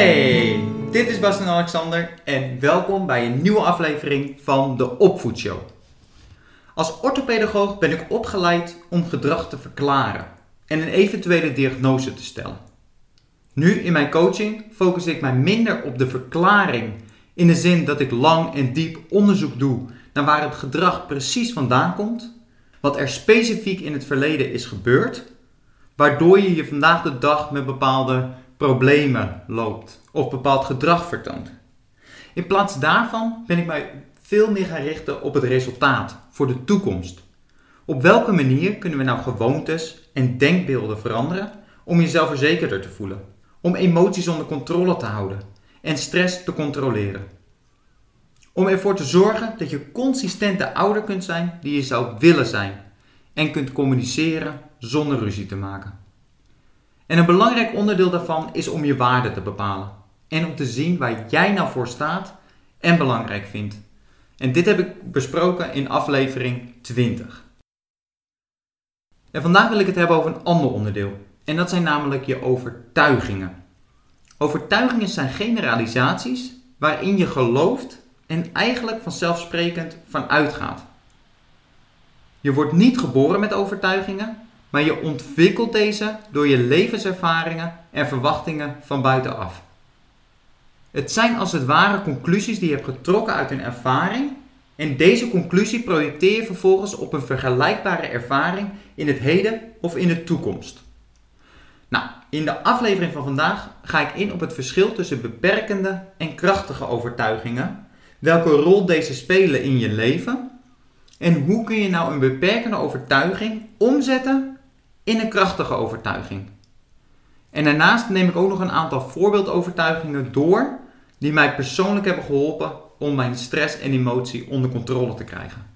Hey, dit is Bas en Alexander en welkom bij een nieuwe aflevering van de Opvoedshow. Als orthopedagoog ben ik opgeleid om gedrag te verklaren en een eventuele diagnose te stellen. Nu in mijn coaching focus ik mij minder op de verklaring in de zin dat ik lang en diep onderzoek doe naar waar het gedrag precies vandaan komt, wat er specifiek in het verleden is gebeurd, waardoor je je vandaag de dag met bepaalde problemen loopt of bepaald gedrag vertoont. In plaats daarvan ben ik mij veel meer gaan richten op het resultaat voor de toekomst. Op welke manier kunnen we nou gewoontes en denkbeelden veranderen om jezelf verzekerder te voelen, om emoties onder controle te houden en stress te controleren? Om ervoor te zorgen dat je consistent de ouder kunt zijn die je zou willen zijn en kunt communiceren zonder ruzie te maken. En een belangrijk onderdeel daarvan is om je waarde te bepalen en om te zien waar jij nou voor staat en belangrijk vindt. En dit heb ik besproken in aflevering 20. En vandaag wil ik het hebben over een ander onderdeel. En dat zijn namelijk je overtuigingen. Overtuigingen zijn generalisaties waarin je gelooft en eigenlijk vanzelfsprekend van uitgaat. Je wordt niet geboren met overtuigingen, maar je ontwikkelt deze door je levenservaringen en verwachtingen van buitenaf. Het zijn als het ware conclusies die je hebt getrokken uit een ervaring en deze conclusie projecteer je vervolgens op een vergelijkbare ervaring in het heden of in de toekomst. Nou, in de aflevering van vandaag ga ik in op het verschil tussen beperkende en krachtige overtuigingen, welke rol deze spelen in je leven en hoe kun je nou een beperkende overtuiging omzetten in een krachtige overtuiging. En daarnaast neem ik ook nog een aantal voorbeeldovertuigingen door die mij persoonlijk hebben geholpen om mijn stress en emotie onder controle te krijgen.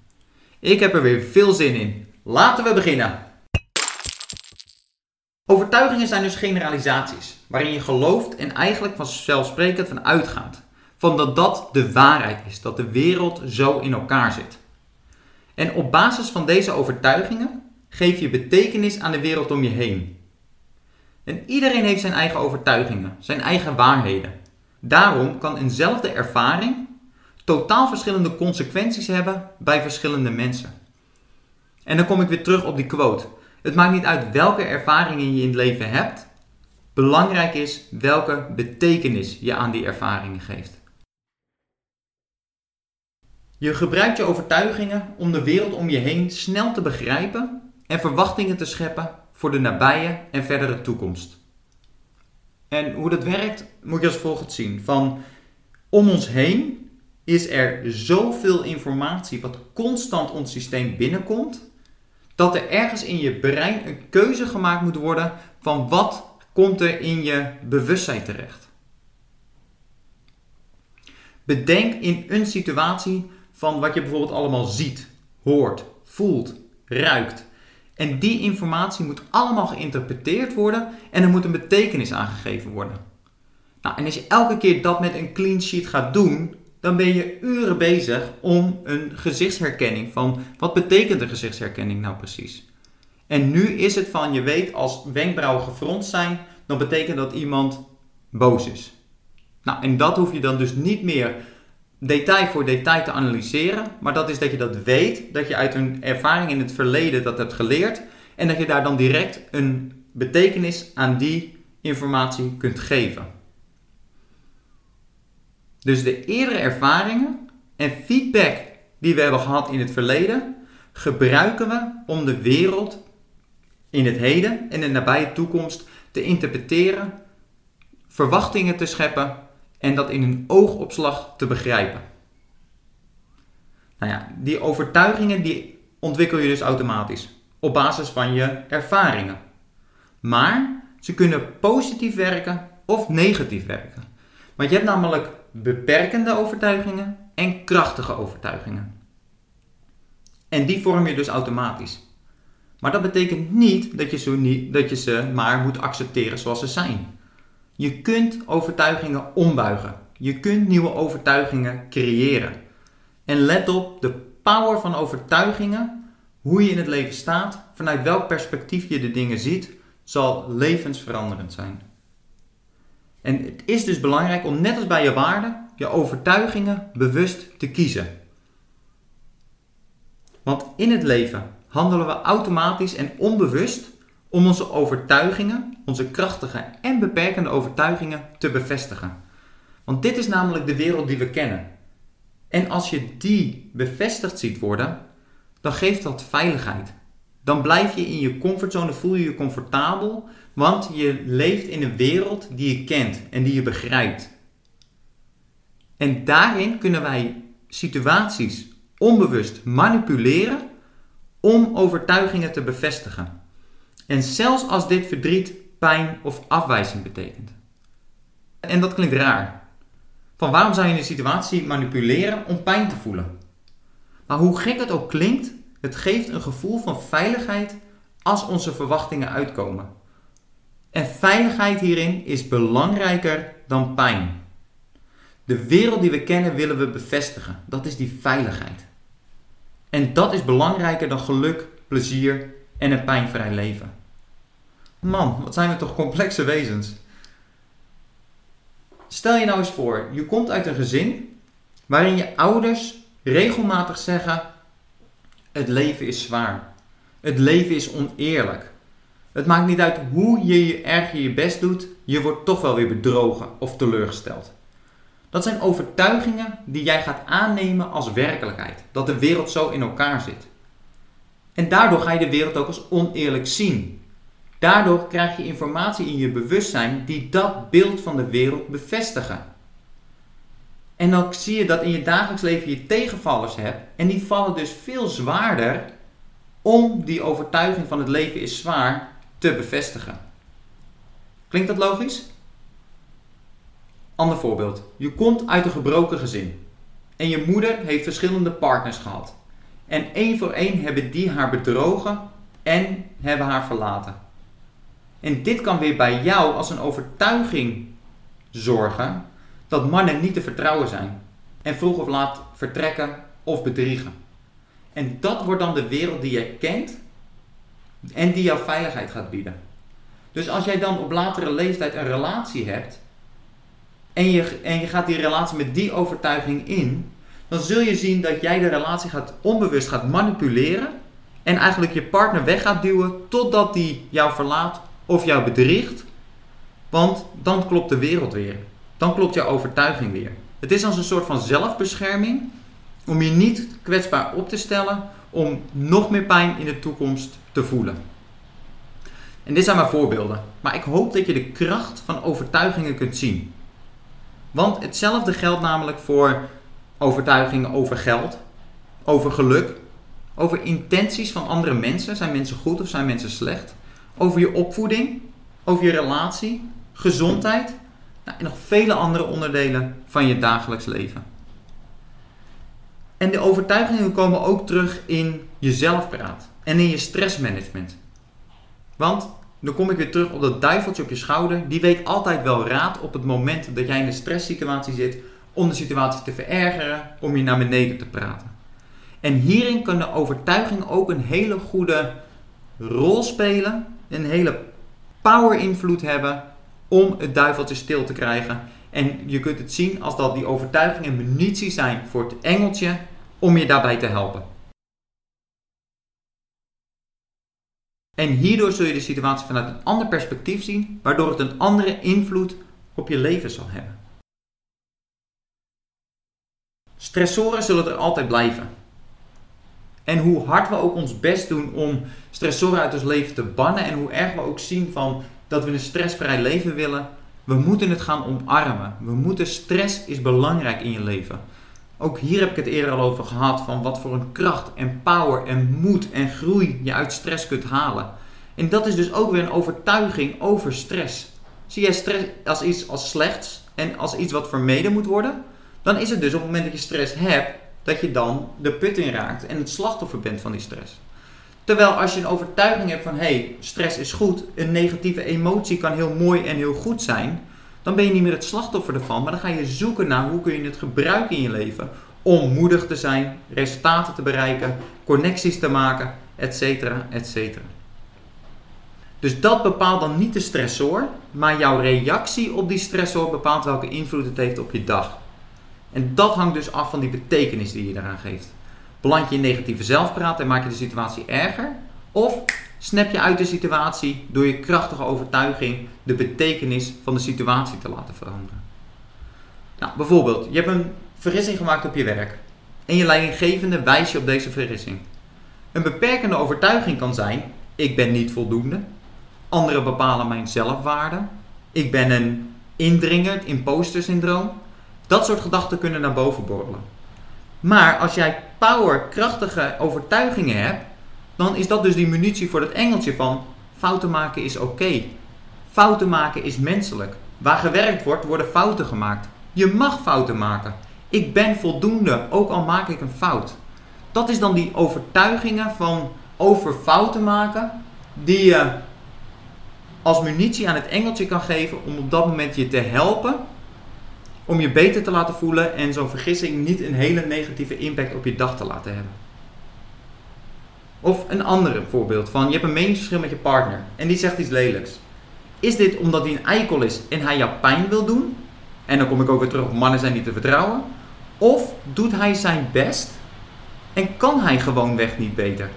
Ik heb er weer veel zin in. Laten we beginnen. Overtuigingen zijn dus generalisaties, waarin je gelooft en eigenlijk vanzelfsprekend van uitgaat. Van dat dat de waarheid is, dat de wereld zo in elkaar zit. En op basis van deze overtuigingen geef je betekenis aan de wereld om je heen. En iedereen heeft zijn eigen overtuigingen, zijn eigen waarheden. Daarom kan eenzelfde ervaring totaal verschillende consequenties hebben bij verschillende mensen. En dan kom ik weer terug op die quote. Het maakt niet uit welke ervaringen je in het leven hebt. Belangrijk is welke betekenis je aan die ervaringen geeft. Je gebruikt je overtuigingen om de wereld om je heen snel te begrijpen en verwachtingen te scheppen voor de nabije en verdere toekomst. En hoe dat werkt moet je als volgt zien. Van om ons heen is er zoveel informatie wat constant ons systeem binnenkomt, dat er ergens in je brein een keuze gemaakt moet worden van wat komt er in je bewustzijn terecht. Bedenk in een situatie van wat je bijvoorbeeld allemaal ziet, hoort, voelt, ruikt. En die informatie moet allemaal geïnterpreteerd worden en er moet een betekenis aangegeven worden. Nou, en als je elke keer dat met een clean sheet gaat doen, dan ben je uren bezig om een gezichtsherkenning van wat betekent de gezichtsherkenning nou precies. En nu is het van je weet als wenkbrauwen gefronst zijn, dan betekent dat iemand boos is. Nou, en dat hoef je dan dus niet meer detail voor detail te analyseren, maar dat is dat je dat weet, dat je uit een ervaring in het verleden dat hebt geleerd en dat je daar dan direct een betekenis aan die informatie kunt geven. Dus de eerdere ervaringen en feedback die we hebben gehad in het verleden, gebruiken we om de wereld in het heden en de nabije toekomst te interpreteren, verwachtingen te scheppen en dat in een oogopslag te begrijpen. Nou ja, die overtuigingen die ontwikkel je dus automatisch op basis van je ervaringen. Maar ze kunnen positief werken of negatief werken. Want je hebt namelijk beperkende overtuigingen en krachtige overtuigingen. En die vorm je dus automatisch. Maar dat betekent niet dat je, ze niet, dat je ze maar moet accepteren zoals ze zijn. Je kunt overtuigingen ombuigen. Je kunt nieuwe overtuigingen creëren. En let op de power van overtuigingen, hoe je in het leven staat, vanuit welk perspectief je de dingen ziet, zal levensveranderend zijn. En het is dus belangrijk om net als bij je waarden, je overtuigingen bewust te kiezen. Want in het leven handelen we automatisch en onbewust om onze overtuigingen, onze krachtige en beperkende overtuigingen te bevestigen. Want dit is namelijk de wereld die we kennen. En als je die bevestigd ziet worden, dan geeft dat veiligheid. Dan blijf je in je comfortzone, voel je je comfortabel, want je leeft in een wereld die je kent en die je begrijpt. En daarin kunnen wij situaties onbewust manipuleren om overtuigingen te bevestigen. En zelfs als dit verdriet, pijn of afwijzing betekent. En dat klinkt raar. Van waarom zou je een situatie manipuleren om pijn te voelen? Maar hoe gek het ook klinkt, het geeft een gevoel van veiligheid als onze verwachtingen uitkomen. En veiligheid hierin is belangrijker dan pijn. De wereld die we kennen willen we bevestigen. Dat is die veiligheid. En dat is belangrijker dan geluk, plezier en een pijnvrij leven. Man, wat zijn we toch complexe wezens. Stel je nou eens voor, je komt uit een gezin waarin je ouders regelmatig zeggen: Het leven is zwaar. Het leven is oneerlijk. Het maakt niet uit hoe je je erger je best doet, je wordt toch wel weer bedrogen of teleurgesteld. Dat zijn overtuigingen die jij gaat aannemen als werkelijkheid. Dat de wereld zo in elkaar zit. En daardoor ga je de wereld ook als oneerlijk zien. Daardoor krijg je informatie in je bewustzijn die dat beeld van de wereld bevestigen. En dan zie je dat in je dagelijks leven je tegenvallers hebt. En die vallen dus veel zwaarder om die overtuiging van het leven is zwaar te bevestigen. Klinkt dat logisch? Ander voorbeeld. Je komt uit een gebroken gezin. En je moeder heeft verschillende partners gehad. En één voor één hebben die haar bedrogen en hebben haar verlaten. En dit kan weer bij jou als een overtuiging zorgen dat mannen niet te vertrouwen zijn. En vroeg of laat vertrekken of bedriegen. En dat wordt dan de wereld die jij kent en die jouw veiligheid gaat bieden. Dus als jij dan op latere leeftijd een relatie hebt en je, en je gaat die relatie met die overtuiging in, dan zul je zien dat jij de relatie gaat onbewust gaat manipuleren en eigenlijk je partner weg gaat duwen totdat die jou verlaat of jou bedriegt. Want dan klopt de wereld weer. Dan klopt jouw overtuiging weer. Het is als een soort van zelfbescherming om je niet kwetsbaar op te stellen om nog meer pijn in de toekomst te voelen. En dit zijn maar voorbeelden, maar ik hoop dat je de kracht van overtuigingen kunt zien. Want hetzelfde geldt namelijk voor overtuigingen over geld, over geluk, over intenties van andere mensen. Zijn mensen goed of zijn mensen slecht? Over je opvoeding, over je relatie, gezondheid nou, en nog vele andere onderdelen van je dagelijks leven. En de overtuigingen komen ook terug in je zelfpraat en in je stressmanagement. Want dan kom ik weer terug op dat duiveltje op je schouder. Die weet altijd wel raad op het moment dat jij in een stresssituatie zit om de situatie te verergeren, om je naar beneden te praten. En hierin kan de overtuiging ook een hele goede rol spelen, een hele power invloed hebben om het duiveltje stil te krijgen. En je kunt het zien als dat die overtuigingen munitie zijn voor het engeltje om je daarbij te helpen. En hierdoor zul je de situatie vanuit een ander perspectief zien, waardoor het een andere invloed op je leven zal hebben. Stressoren zullen er altijd blijven. En hoe hard we ook ons best doen om stressoren uit ons leven te bannen en hoe erg we ook zien van dat we een stressvrij leven willen, we moeten het gaan omarmen. We moeten stress is belangrijk in je leven. Ook hier heb ik het eerder al over gehad van wat voor een kracht en power en moed en groei je uit stress kunt halen. En dat is dus ook weer een overtuiging over stress. Zie jij stress als iets als slechts en als iets wat vermeden moet worden? Dan is het dus op het moment dat je stress hebt, dat je dan de put in raakt en het slachtoffer bent van die stress. Terwijl als je een overtuiging hebt van hé, hey, stress is goed, een negatieve emotie kan heel mooi en heel goed zijn, dan ben je niet meer het slachtoffer ervan, maar dan ga je zoeken naar hoe kun je het gebruiken in je leven om moedig te zijn, resultaten te bereiken, connecties te maken, etc. etc. Dus dat bepaalt dan niet de stressor, maar jouw reactie op die stressor bepaalt welke invloed het heeft op je dag. En dat hangt dus af van die betekenis die je eraan geeft. Beland je in negatieve zelfpraat en maak je de situatie erger? Of snap je uit de situatie door je krachtige overtuiging de betekenis van de situatie te laten veranderen? Nou, bijvoorbeeld, je hebt een vergissing gemaakt op je werk en je leidinggevende wijst je op deze vergissing. Een beperkende overtuiging kan zijn: ik ben niet voldoende. Anderen bepalen mijn zelfwaarde. Ik ben een indringer, imposter syndroom. Dat soort gedachten kunnen naar boven borrelen. Maar als jij power, krachtige overtuigingen hebt, dan is dat dus die munitie voor dat engeltje van fouten maken is oké. Fouten maken is menselijk. Waar gewerkt wordt, worden fouten gemaakt. Je mag fouten maken. Ik ben voldoende, ook al maak ik een fout. Dat is dan die overtuigingen van over fouten maken, die je als munitie aan het engeltje kan geven om op dat moment je te helpen, om je beter te laten voelen en zo'n vergissing niet een hele negatieve impact op je dag te laten hebben. Of een ander voorbeeld van je hebt een meningsverschil met je partner en die zegt iets lelijks. Is dit omdat hij een eikel is en hij jou pijn wil doen? En dan kom ik ook weer terug op mannen zijn niet te vertrouwen. Of doet hij zijn best en kan hij gewoonweg niet beter?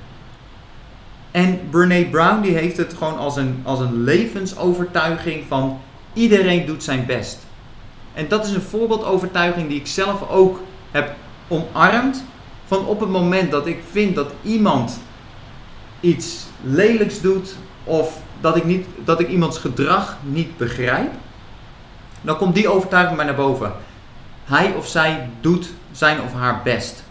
En Brene Brown die heeft het gewoon als een, als een levensovertuiging van iedereen doet zijn best. En dat is een voorbeeldovertuiging die ik zelf ook heb omarmd. Van op het moment dat ik vind dat iemand iets lelijks doet of dat ik, niet, dat ik iemands gedrag niet begrijp, dan komt die overtuiging bij naar boven. Hij of zij doet zijn of haar best.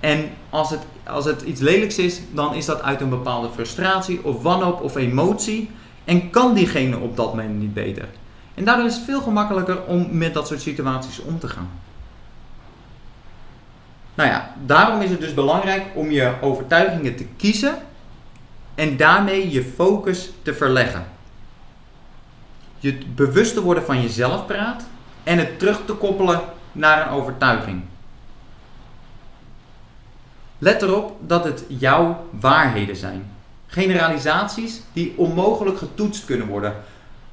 En als het, als het iets lelijks is, dan is dat uit een bepaalde frustratie of wanhoop of emotie. En kan diegene op dat moment niet beter. En daardoor is het veel gemakkelijker om met dat soort situaties om te gaan. Nou ja, daarom is het dus belangrijk om je overtuigingen te kiezen en daarmee je focus te verleggen. Je bewust te worden van jezelf praat en het terug te koppelen naar een overtuiging. Let erop dat het jouw waarheden zijn. Generalisaties die onmogelijk getoetst kunnen worden.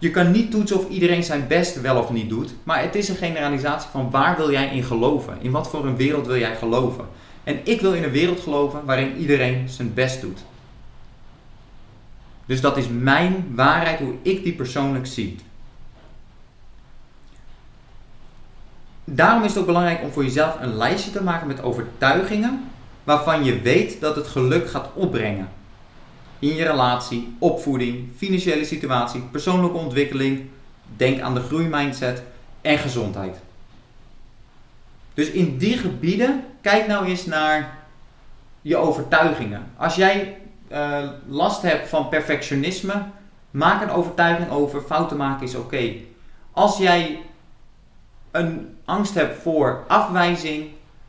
Je kan niet toetsen of iedereen zijn best wel of niet doet, maar het is een generalisatie van waar wil jij in geloven? In wat voor een wereld wil jij geloven? En ik wil in een wereld geloven waarin iedereen zijn best doet. Dus dat is mijn waarheid, hoe ik die persoonlijk zie. Daarom is het ook belangrijk om voor jezelf een lijstje te maken met overtuigingen waarvan je weet dat het geluk gaat opbrengen. In je relatie, opvoeding, financiële situatie, persoonlijke ontwikkeling, denk aan de groeimindset en gezondheid. Dus in die gebieden, kijk nou eens naar je overtuigingen. Als jij uh, last hebt van perfectionisme, maak een overtuiging over fouten maken is oké. Als jij een angst hebt voor afwijzing,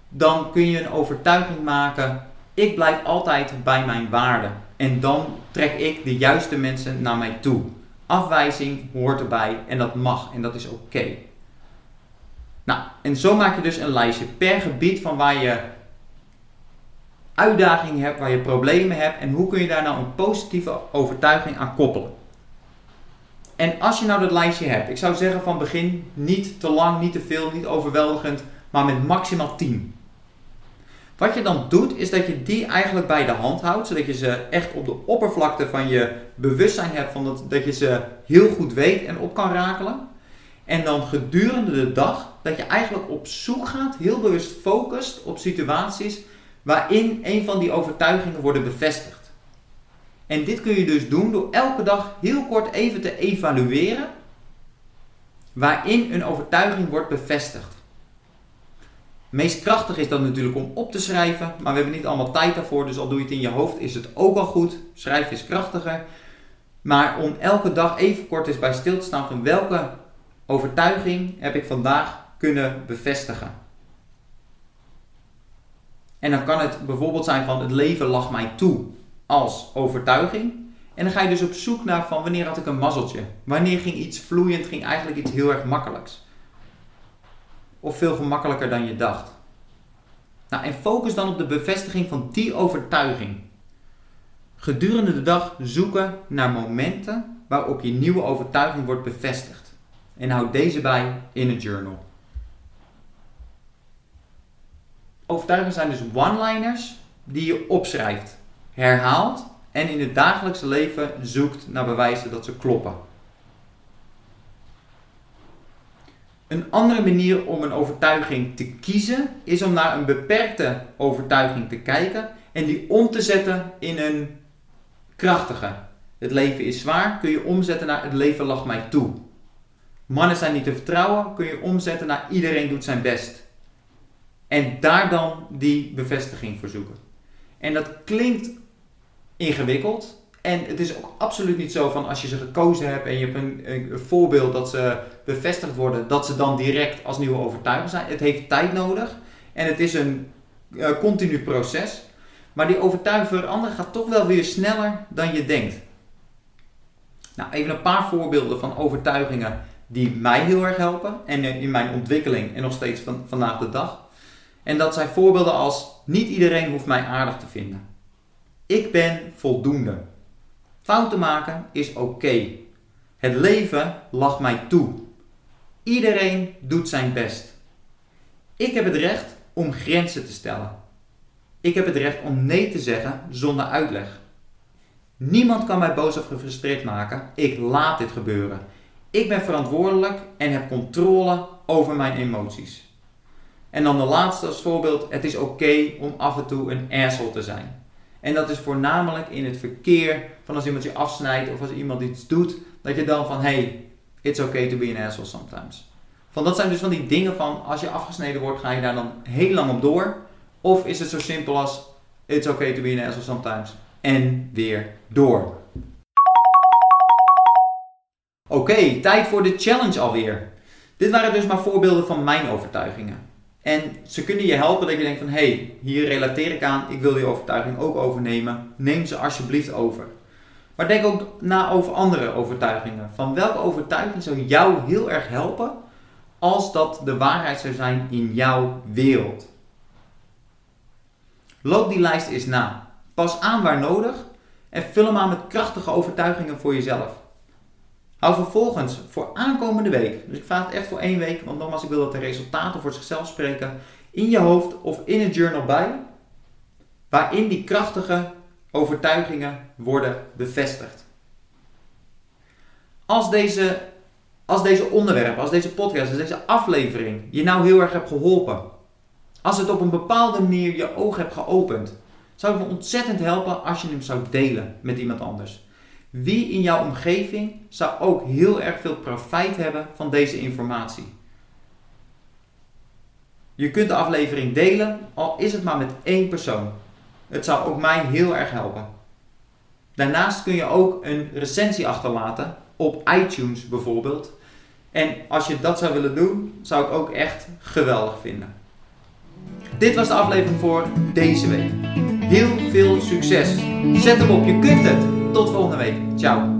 dan kun je een overtuiging maken. Ik blijf altijd bij mijn waarden. En dan trek ik de juiste mensen naar mij toe. Afwijzing hoort erbij en dat mag en dat is oké. Nou, en zo maak je dus een lijstje per gebied van waar je uitdagingen hebt, waar je problemen hebt en hoe kun je daar nou een positieve overtuiging aan koppelen. En als je nou dat lijstje hebt, ik zou zeggen van begin niet te lang, niet te veel, niet overweldigend, maar met maximaal 10. Wat je dan doet, is dat je die eigenlijk bij de hand houdt, zodat je ze echt op de oppervlakte van je bewustzijn hebt, van dat, dat je ze heel goed weet en op kan rakelen. En dan gedurende de dag, dat je eigenlijk op zoek gaat, heel bewust focust op situaties waarin een van die overtuigingen worden bevestigd. En dit kun je dus doen door elke dag heel kort even te evalueren waarin een overtuiging wordt bevestigd. Meest krachtig is dat natuurlijk om op te schrijven, maar we hebben niet allemaal tijd daarvoor, dus al doe je het in je hoofd is het ook al goed. Schrijven is krachtiger. Maar om elke dag even kort eens bij stil te staan van welke overtuiging heb ik vandaag kunnen bevestigen. En dan kan het bijvoorbeeld zijn van het leven lag mij toe als overtuiging. En dan ga je dus op zoek naar van wanneer had ik een mazzeltje. Wanneer ging iets vloeiend, ging eigenlijk iets heel erg makkelijks. Of veel gemakkelijker dan je dacht. Nou, en focus dan op de bevestiging van die overtuiging. gedurende de dag zoeken naar momenten waarop je nieuwe overtuiging wordt bevestigd. En houd deze bij in een journal. Overtuigingen zijn dus one-liners die je opschrijft, herhaalt en in het dagelijkse leven zoekt naar bewijzen dat ze kloppen. Een andere manier om een overtuiging te kiezen is om naar een beperkte overtuiging te kijken en die om te zetten in een krachtige. Het leven is zwaar, kun je omzetten naar het leven lacht mij toe. Mannen zijn niet te vertrouwen, kun je omzetten naar iedereen doet zijn best. En daar dan die bevestiging voor zoeken. En dat klinkt ingewikkeld. En het is ook absoluut niet zo van als je ze gekozen hebt en je hebt een, voorbeeld dat ze bevestigd worden, dat ze dan direct als nieuwe overtuiging zijn. Het heeft tijd nodig en het is een uh, continu proces. Maar die overtuiging veranderen gaat toch wel weer sneller dan je denkt. Nou, even een paar voorbeelden van overtuigingen die mij heel erg helpen en in mijn ontwikkeling en nog steeds van, vandaag de dag. En dat zijn voorbeelden als niet iedereen hoeft mij aardig te vinden. Ik ben voldoende. Fouten maken is oké. Het leven lacht mij toe. Iedereen doet zijn best. Ik heb het recht om grenzen te stellen. Ik heb het recht om nee te zeggen zonder uitleg. Niemand kan mij boos of gefrustreerd maken. Ik laat dit gebeuren. Ik ben verantwoordelijk en heb controle over mijn emoties. En dan de laatste als voorbeeld: het is oké om af en toe een asshole te zijn. En dat is voornamelijk in het verkeer van als iemand je afsnijdt of als iemand iets doet, dat je dan van hey, it's okay to be an asshole sometimes. Van dat zijn dus van die dingen van als je afgesneden wordt, ga je daar dan heel lang op door. Of is het zo simpel als it's okay to be an asshole sometimes en weer door. Oké, tijd voor de challenge alweer. Dit waren dus maar voorbeelden van mijn overtuigingen. En ze kunnen je helpen dat je denkt van hé, hey, hier relateer ik aan, ik wil die overtuiging ook overnemen. Neem ze alsjeblieft over. Maar denk ook na over andere overtuigingen. Van welke overtuiging zou jou heel erg helpen als dat de waarheid zou zijn in jouw wereld? Loop die lijst eens na. Pas aan waar nodig en vul hem aan met krachtige overtuigingen voor jezelf. Hou vervolgens voor aankomende week, dus ik vraag het echt voor één week, want nogmaals, ik wil dat de resultaten voor zichzelf spreken, in je hoofd of in een journal bij, waarin die krachtige overtuigingen worden bevestigd. Als deze, als deze onderwerp, als deze podcast, als deze aflevering je nou heel erg hebt geholpen, als het op een bepaalde manier je oog hebt geopend, zou het me ontzettend helpen als je hem zou delen met iemand anders. Wie in jouw omgeving zou ook heel erg veel profijt hebben van deze informatie? Je kunt de aflevering delen, al is het maar met één persoon. Het zou ook mij heel erg helpen. Daarnaast kun je ook een recensie achterlaten op iTunes bijvoorbeeld. En als je dat zou willen doen, zou ik ook echt geweldig vinden. Dit was de aflevering voor deze week. Heel veel succes. Zet hem op, je kunt het. Tot volgende week. Ciao.